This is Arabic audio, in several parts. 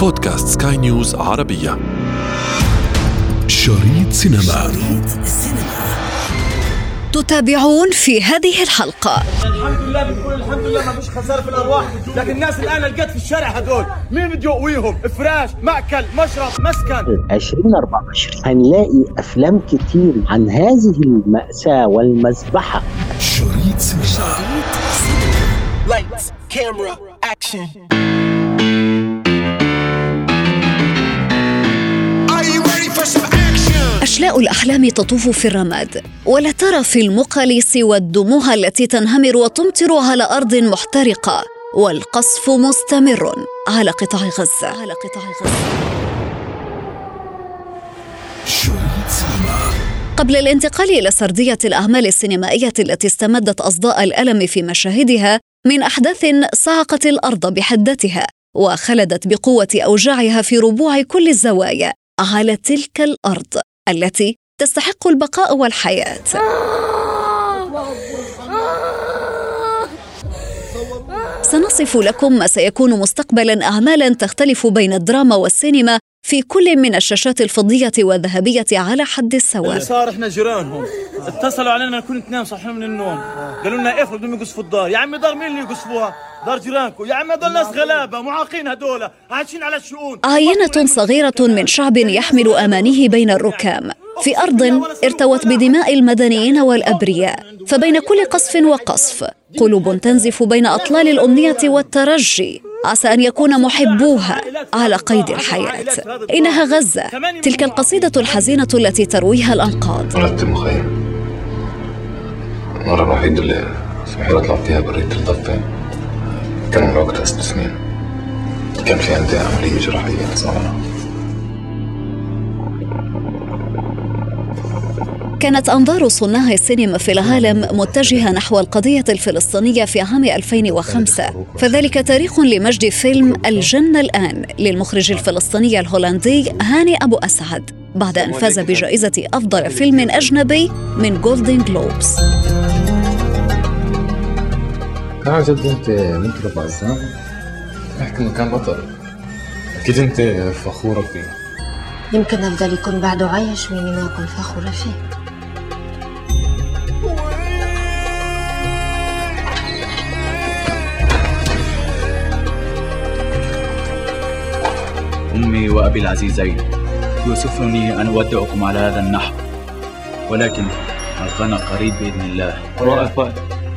بودكاست سكاي نيوز عربية. شريط سينما. شريط تتابعون في هذه الحلقة. الحمد لله بنقول الحمد لله ما فيش خسارة في الأرواح. لكن الناس الآن لقيت في الشارع هدول. مين بده يقويهم؟ فراش مأكل مشرب مسكن. 2024 هنلاقي أفلام كتير عن هذه المأساة والمذبحة. شريط سينما. Lights, camera, action. Are أشلاء الأحلام تطوف في الرماد ولا ترى في المقل سوى الدموع التي تنهمر وتمطر على أرض محترقة والقصف مستمر على قطاع غزة. على قطاع غزة. قبل الانتقال إلى سردية الأعمال السينمائية التي استمدت أصداء الألم في مشاهدها من أحداث صعقت الأرض بحدتها وخلدت بقوة أوجاعها في ربوع كل الزوايا على تلك الأرض. التي تستحق البقاء والحياة. سنصف لكم ما سيكون مستقبلا أعمالا تختلف بين الدراما والسينما في كل من الشاشات الفضية والذهبية على حد السواء اللي صار إحنا جيرانهم. اتصلوا علينا نكون اثنين صحينا من النوم. قالوا لنا إيه بدهم يقصفوا الدار. يا عمي دار مين اللي يقصفوها؟ دار جيرانكم. يا عمي هدول ناس غلابة معاقين هدول عايشين على الشؤون. عينة صغيرة من شعب يحمل أمانيه بين الركام. في أرض ارتوت بدماء المدنيين والأبرياء فبين كل قصف وقصف قلوب تنزف بين أطلال الأمنية والترجي. عسى أن يكون محبوها على قيد الحياة. إنها غزة تلك القصيدة الحزينة التي ترويها الأنقاض. ولدت مخيم المرة الوحيدة اللي صحيح أطلع فيها برية الضفة كان وقتها ست سنين. كان في عندي عملية جراحية صغيرة كانت أنظار صناع السينما في العالم متجهة نحو القضية الفلسطينية في عام 2005 فذلك تاريخ لمجد فيلم الجنة الآن للمخرج الفلسطيني الهولندي هاني أبو أسعد بعد أن فاز بجائزة أفضل فيلم أجنبي من جولدن جلوبز عن جد أنت مطرب عزام إنه كان بطل. أكيد أنت فخورة فيه. يمكن أفضل يكون بعده عايش وإني ما أكون فخورة فيه. وأبي العزيزين يوسفني أن أودعكم على هذا النحو. ولكن الغنى قريب بإذن الله.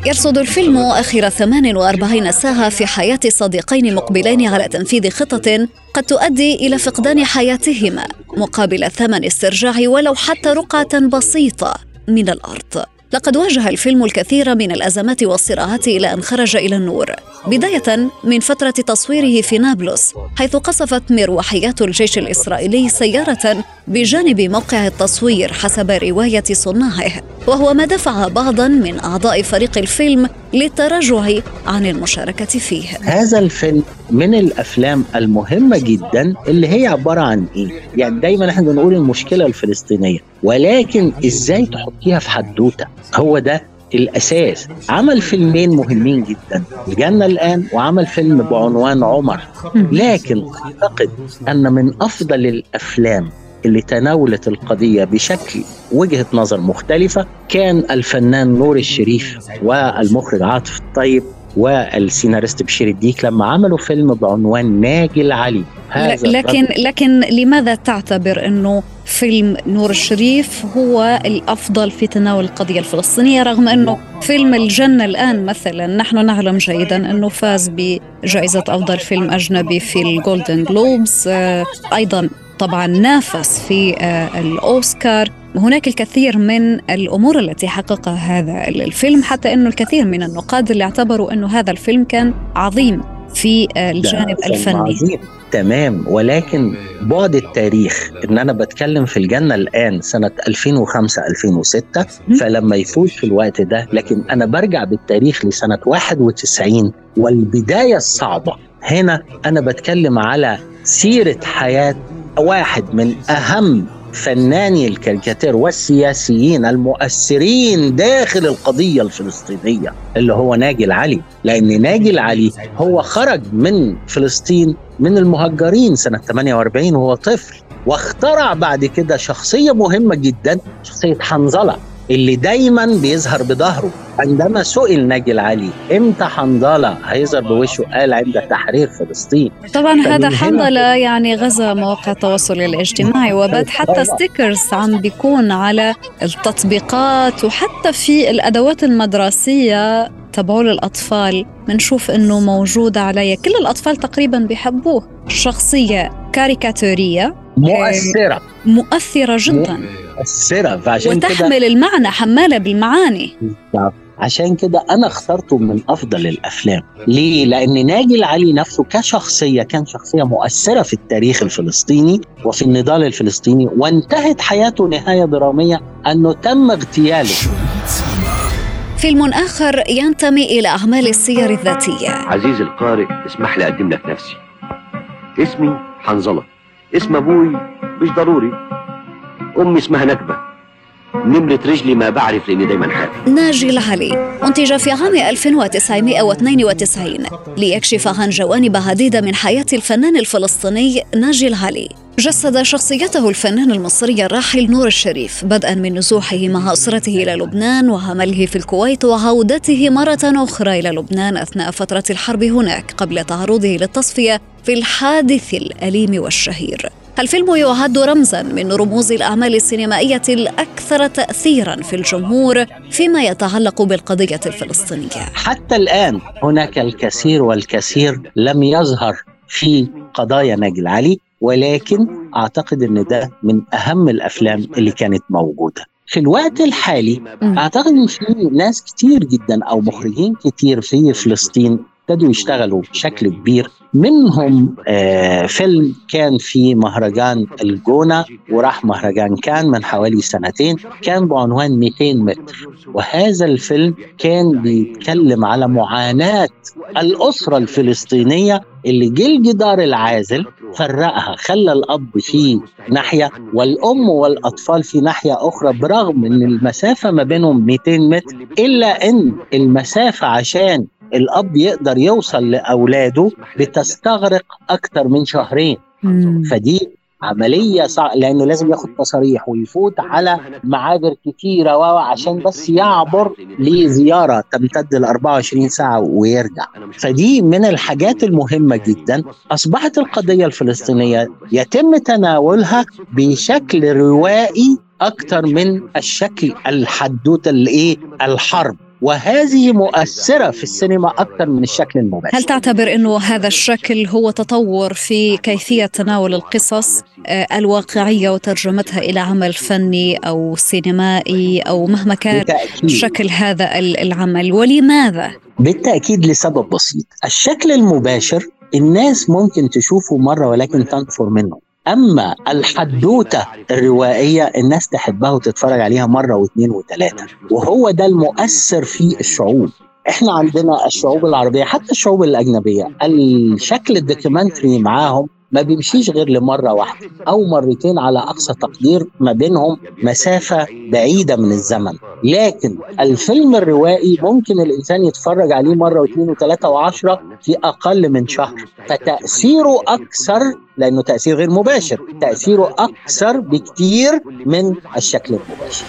يرصد الفيلم آخر 48 ساعة في حياة صديقين مقبلين على تنفيذ خطة قد تؤدي إلى فقدان حياتهما مقابل ثمن استرجاع ولو حتى رقعة بسيطة من الأرض. لقد واجه الفيلم الكثير من الأزمات والصراعات إلى أن خرج إلى النور. بداية من فترة تصويره في نابلس حيث قصفت مروحيات الجيش الإسرائيلي سيارة بجانب موقع التصوير حسب رواية صناعه. وهو ما دفع بعضا من أعضاء فريق الفيلم للتراجع عن المشاركة فيه. هذا الفيلم من الأفلام المهمة جدا اللي هي عبارة عن إيه؟ يعني دايما إحنا بنقول المشكلة الفلسطينية. ولكن إزاي تحطيها في حدوتة؟ هو ده الأساس. عمل فيلمين مهمين جدا. الجنة الآن وعمل فيلم بعنوان عمر. لكن أعتقد أن من أفضل الأفلام اللي تناولت القضية بشكل وجهة نظر مختلفة كان الفنان نور الشريف والمخرج عاطف الطيب. والسيناريست بشير الديك لما عملوا فيلم بعنوان ناجي العلي. هذا لكن الرجل- لكن لماذا تعتبر إنه فيلم نور الشريف هو الأفضل في تناول القضية الفلسطينية رغم إنه فيلم الجنة الآن مثلا نحن نعلم جيدا إنه فاز بجائزة أفضل فيلم أجنبي في ال Golden Globes آه، أيضا طبعا نافس في آه، الأوسكار. هناك الكثير من الأمور التي حققها هذا الفيلم حتى إنه الكثير من النقاد اللي اعتبروا إنه هذا الفيلم كان عظيم في الجانب الفني. عظيم. تمام. ولكن بعد التاريخ إن أنا بتكلم في الجنة الآن سنة 2005 2006 فلما يفوز في الوقت ده لكن أنا برجع بالتاريخ لسنة 91 والبداية الصعبة. هنا أنا بتكلم على سيرة حياة واحد من أهم فناني الكاريكاتير والسياسيين المؤثرين داخل القضية الفلسطينية اللي هو ناجي العلي لأن ناجي العلي هو خرج من فلسطين من المهجرين سنة 48 وهو طفل واخترع بعد كده شخصية مهمة جدا شخصية حنظلة. اللي دايما بيظهر بظهره عندما سئل ناجي العلي إمتى حنظلة؟ هيظهر بوشه قال عند تحرير فلسطين. طبعا هذا حنظلة يعني غزا مواقع التواصل الاجتماعي وبات حتى ستيكرز عم بيكون على التطبيقات وحتى في الأدوات المدرسية تبعول الأطفال بنشوف إنه موجودة عليها. كل الأطفال تقريبا بيحبوه. شخصية كاريكاتورية. مؤثرة. مؤثرة جدا. مؤثرة. فعشان كده وتحمل المعنى حمالة بالمعاني. عشان كده أنا اخترته من أفضل الأفلام. ليه؟ لأن ناجي العلي نفسه كشخصية كان شخصية مؤثرة في التاريخ الفلسطيني وفي النضال الفلسطيني وانتهت حياته نهاية درامية أنه تم اغتياله. فيلم آخر ينتمي إلى أعمال السير الذاتية. عزيزي القارئ اسمح لي أقدم لك نفسي. اسمي حنظلة. اسم أبوي مش ضروري. أمي اسمها نكبه نمرة رجلي ما بعرف لأني دايما حافي ناجي العلي أنتج في عام 1992 ليكشف عن جوانب عديدة من حياة الفنان الفلسطيني ناجي العلي جسد شخصيته الفنان المصري الراحل نور الشريف بدءا من نزوحه مع أسرته إلى لبنان وعمله في الكويت وعودته مرة أخرى إلى لبنان أثناء فترة الحرب هناك قبل تعرضه للتصفية في الحادث الأليم والشهير الفيلم يعد رمزا من رموز الأعمال السينمائية الأكثر تاثيرا في الجمهور فيما يتعلق بالقضية الفلسطينية. حتى الآن هناك الكثير والكثير لم يظهر في قضايا ناجي العلي ولكن أعتقد إن ده من أهم الأفلام اللي كانت موجودة. في الوقت الحالي. أعتقد إن في ناس كتير جدا أو مخرجين كتير في فلسطين ابتدوا يشتغلوا بشكل كبير منهم آه فيلم كان في مهرجان الجونة وراح مهرجان كان من حوالي سنتين كان بعنوان 200 متر وهذا الفيلم كان بيتكلم على معاناة الأسرة الفلسطينية اللي جه الجدار العازل فرقها خلى الأب في ناحية والأم والأطفال في ناحية أخرى برغم أن المسافة ما بينهم 200 متر إلا أن المسافة عشان الأب يقدر يوصل لأولاده بتستغرق أكتر من شهرين. فدي عملية صعبة لأنه لازم ياخد تصاريح ويفوت على معابر كتيرة و- عشان بس يعبر لزيارة تمتد ل 24 ساعة ويرجع. فدي من الحاجات المهمة جدا. أصبحت القضية الفلسطينية يتم تناولها بشكل روائي أكثر من الشكل الحدوتة الإيه؟ الحرب. وهذه مؤثرة في السينما أكثر من الشكل المباشر. هل تعتبر إنه هذا الشكل هو تطور في كيفية تناول القصص آه، الواقعية وترجمتها إلى عمل فني أو سينمائي أو مهما كان بالتأكيد. شكل هذا ال- العمل؟ ولماذا؟ بالتأكيد لسبب بسيط. الشكل المباشر الناس ممكن تشوفه مرة ولكن تنفر منه. أما الحدوتة الروائية الناس تحبها وتتفرج عليها مرة واثنين وثلاثة وهو ده المؤثر في الشعوب. إحنا عندنا الشعوب العربية حتى الشعوب الأجنبية الشكل الدوكيومنتري معاهم ما بيمشيش غير لمرة واحدة أو مرتين على أقصى تقدير ما بينهم مسافة بعيدة من الزمن. لكن الفيلم الروائي ممكن الإنسان يتفرج عليه مرة واثنين وثلاثة وعشرة في أقل من شهر. فتأثيره أكثر لأنه تأثير غير مباشر تأثيره أكثر بكتير من الشكل المباشر.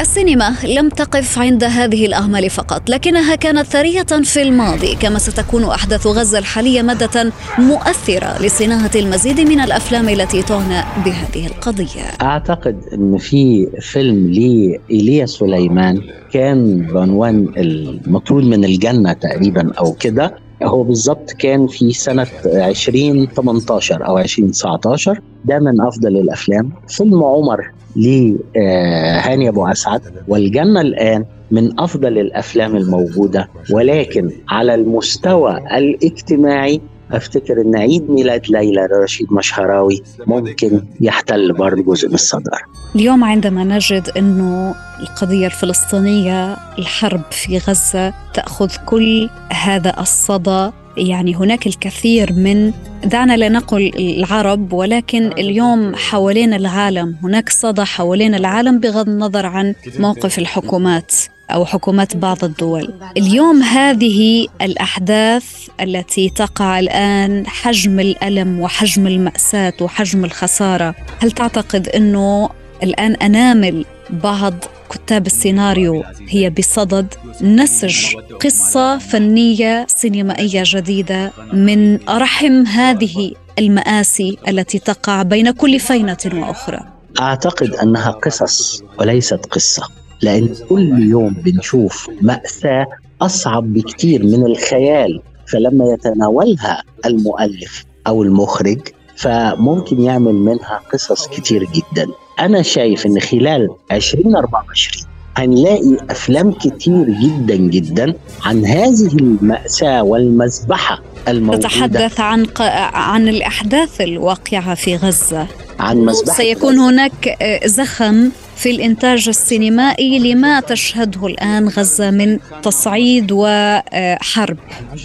السينما لم تقف عند هذه الأعمال فقط لكنها كانت ثرية في الماضي كما ستكون أحداث غزة الحالية مادة مؤثرة لصناعة المزيد من الأفلام التي تعنى بهذه القضية. أعتقد أن في فيلم لإيليا سليمان كان بعنوان المطرود من الجنة تقريبا أو كده. هو بالظبط كان في سنة 2018 أو 2019 ده من أفضل الأفلام. فيلم عمر لهاني أبو أسعد والجنة الآن من أفضل الأفلام الموجودة ولكن على المستوى الاجتماعي أفتكر إن عيد ميلاد ليلى رشيد مشهراوي ممكن يحتل برضه جزء من الصداره. اليوم عندما نجد إنه القضية الفلسطينية الحرب في غزة تأخذ كل هذا الصدى يعني هناك الكثير من دعنا لا نقل العرب ولكن اليوم حوالين العالم هناك صدى حوالين العالم بغض النظر عن موقف الحكومات أو حكومات بعض الدول. اليوم هذه الأحداث التي تقع الآن حجم الألم وحجم المأساة وحجم الخسارة هل تعتقد إنه الآن انامل بعض كتاب السيناريو هي بصدد نسج قصة فنية سينمائية جديدة من رحم هذه المآسي التي تقع بين كل فينة وأخرى. أعتقد أنها قصص وليست قصة لأن كل يوم بنشوف مأساة أصعب بكتير من الخيال فلما يتناولها المؤلف أو المخرج فممكن يعمل منها قصص كتير جدا. أنا شايف أن خلال 2024 هنلاقي أفلام كتير جدا جدا عن هذه المأساة والمذبحة الموجودة. تتحدث عن ق... عن الأحداث الواقعة في غزة. عن مذبحة سيكون هناك آه، زخم. في الإنتاج السينمائي لما تشهده الآن غزة من تصعيد وحرب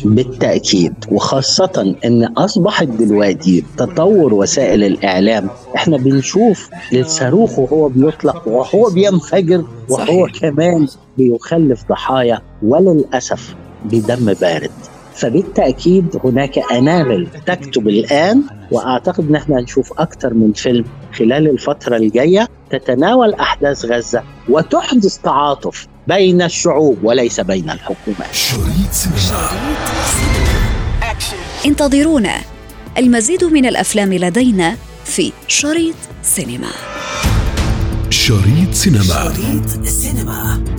بالتأكيد وخاصة أن أصبحت دلوقتي تطور وسائل الإعلام إحنا بنشوف الصاروخ وهو بيطلق وهو بينفجر وهو صحيح. كمان بيخلف ضحايا وللأسف بدم بارد فبالتأكيد هناك أنامل تكتب الآن وأعتقد أن إحنا هنشوف أكثر من فيلم خلال الفترة الجاية تتناول أحداث غزة وتحدث تعاطف بين الشعوب وليس بين الحكومات شريط سينما. انتظرونا. المزيد من الأفلام لدينا في شريط سينما. شريط سينما. شريط سينما.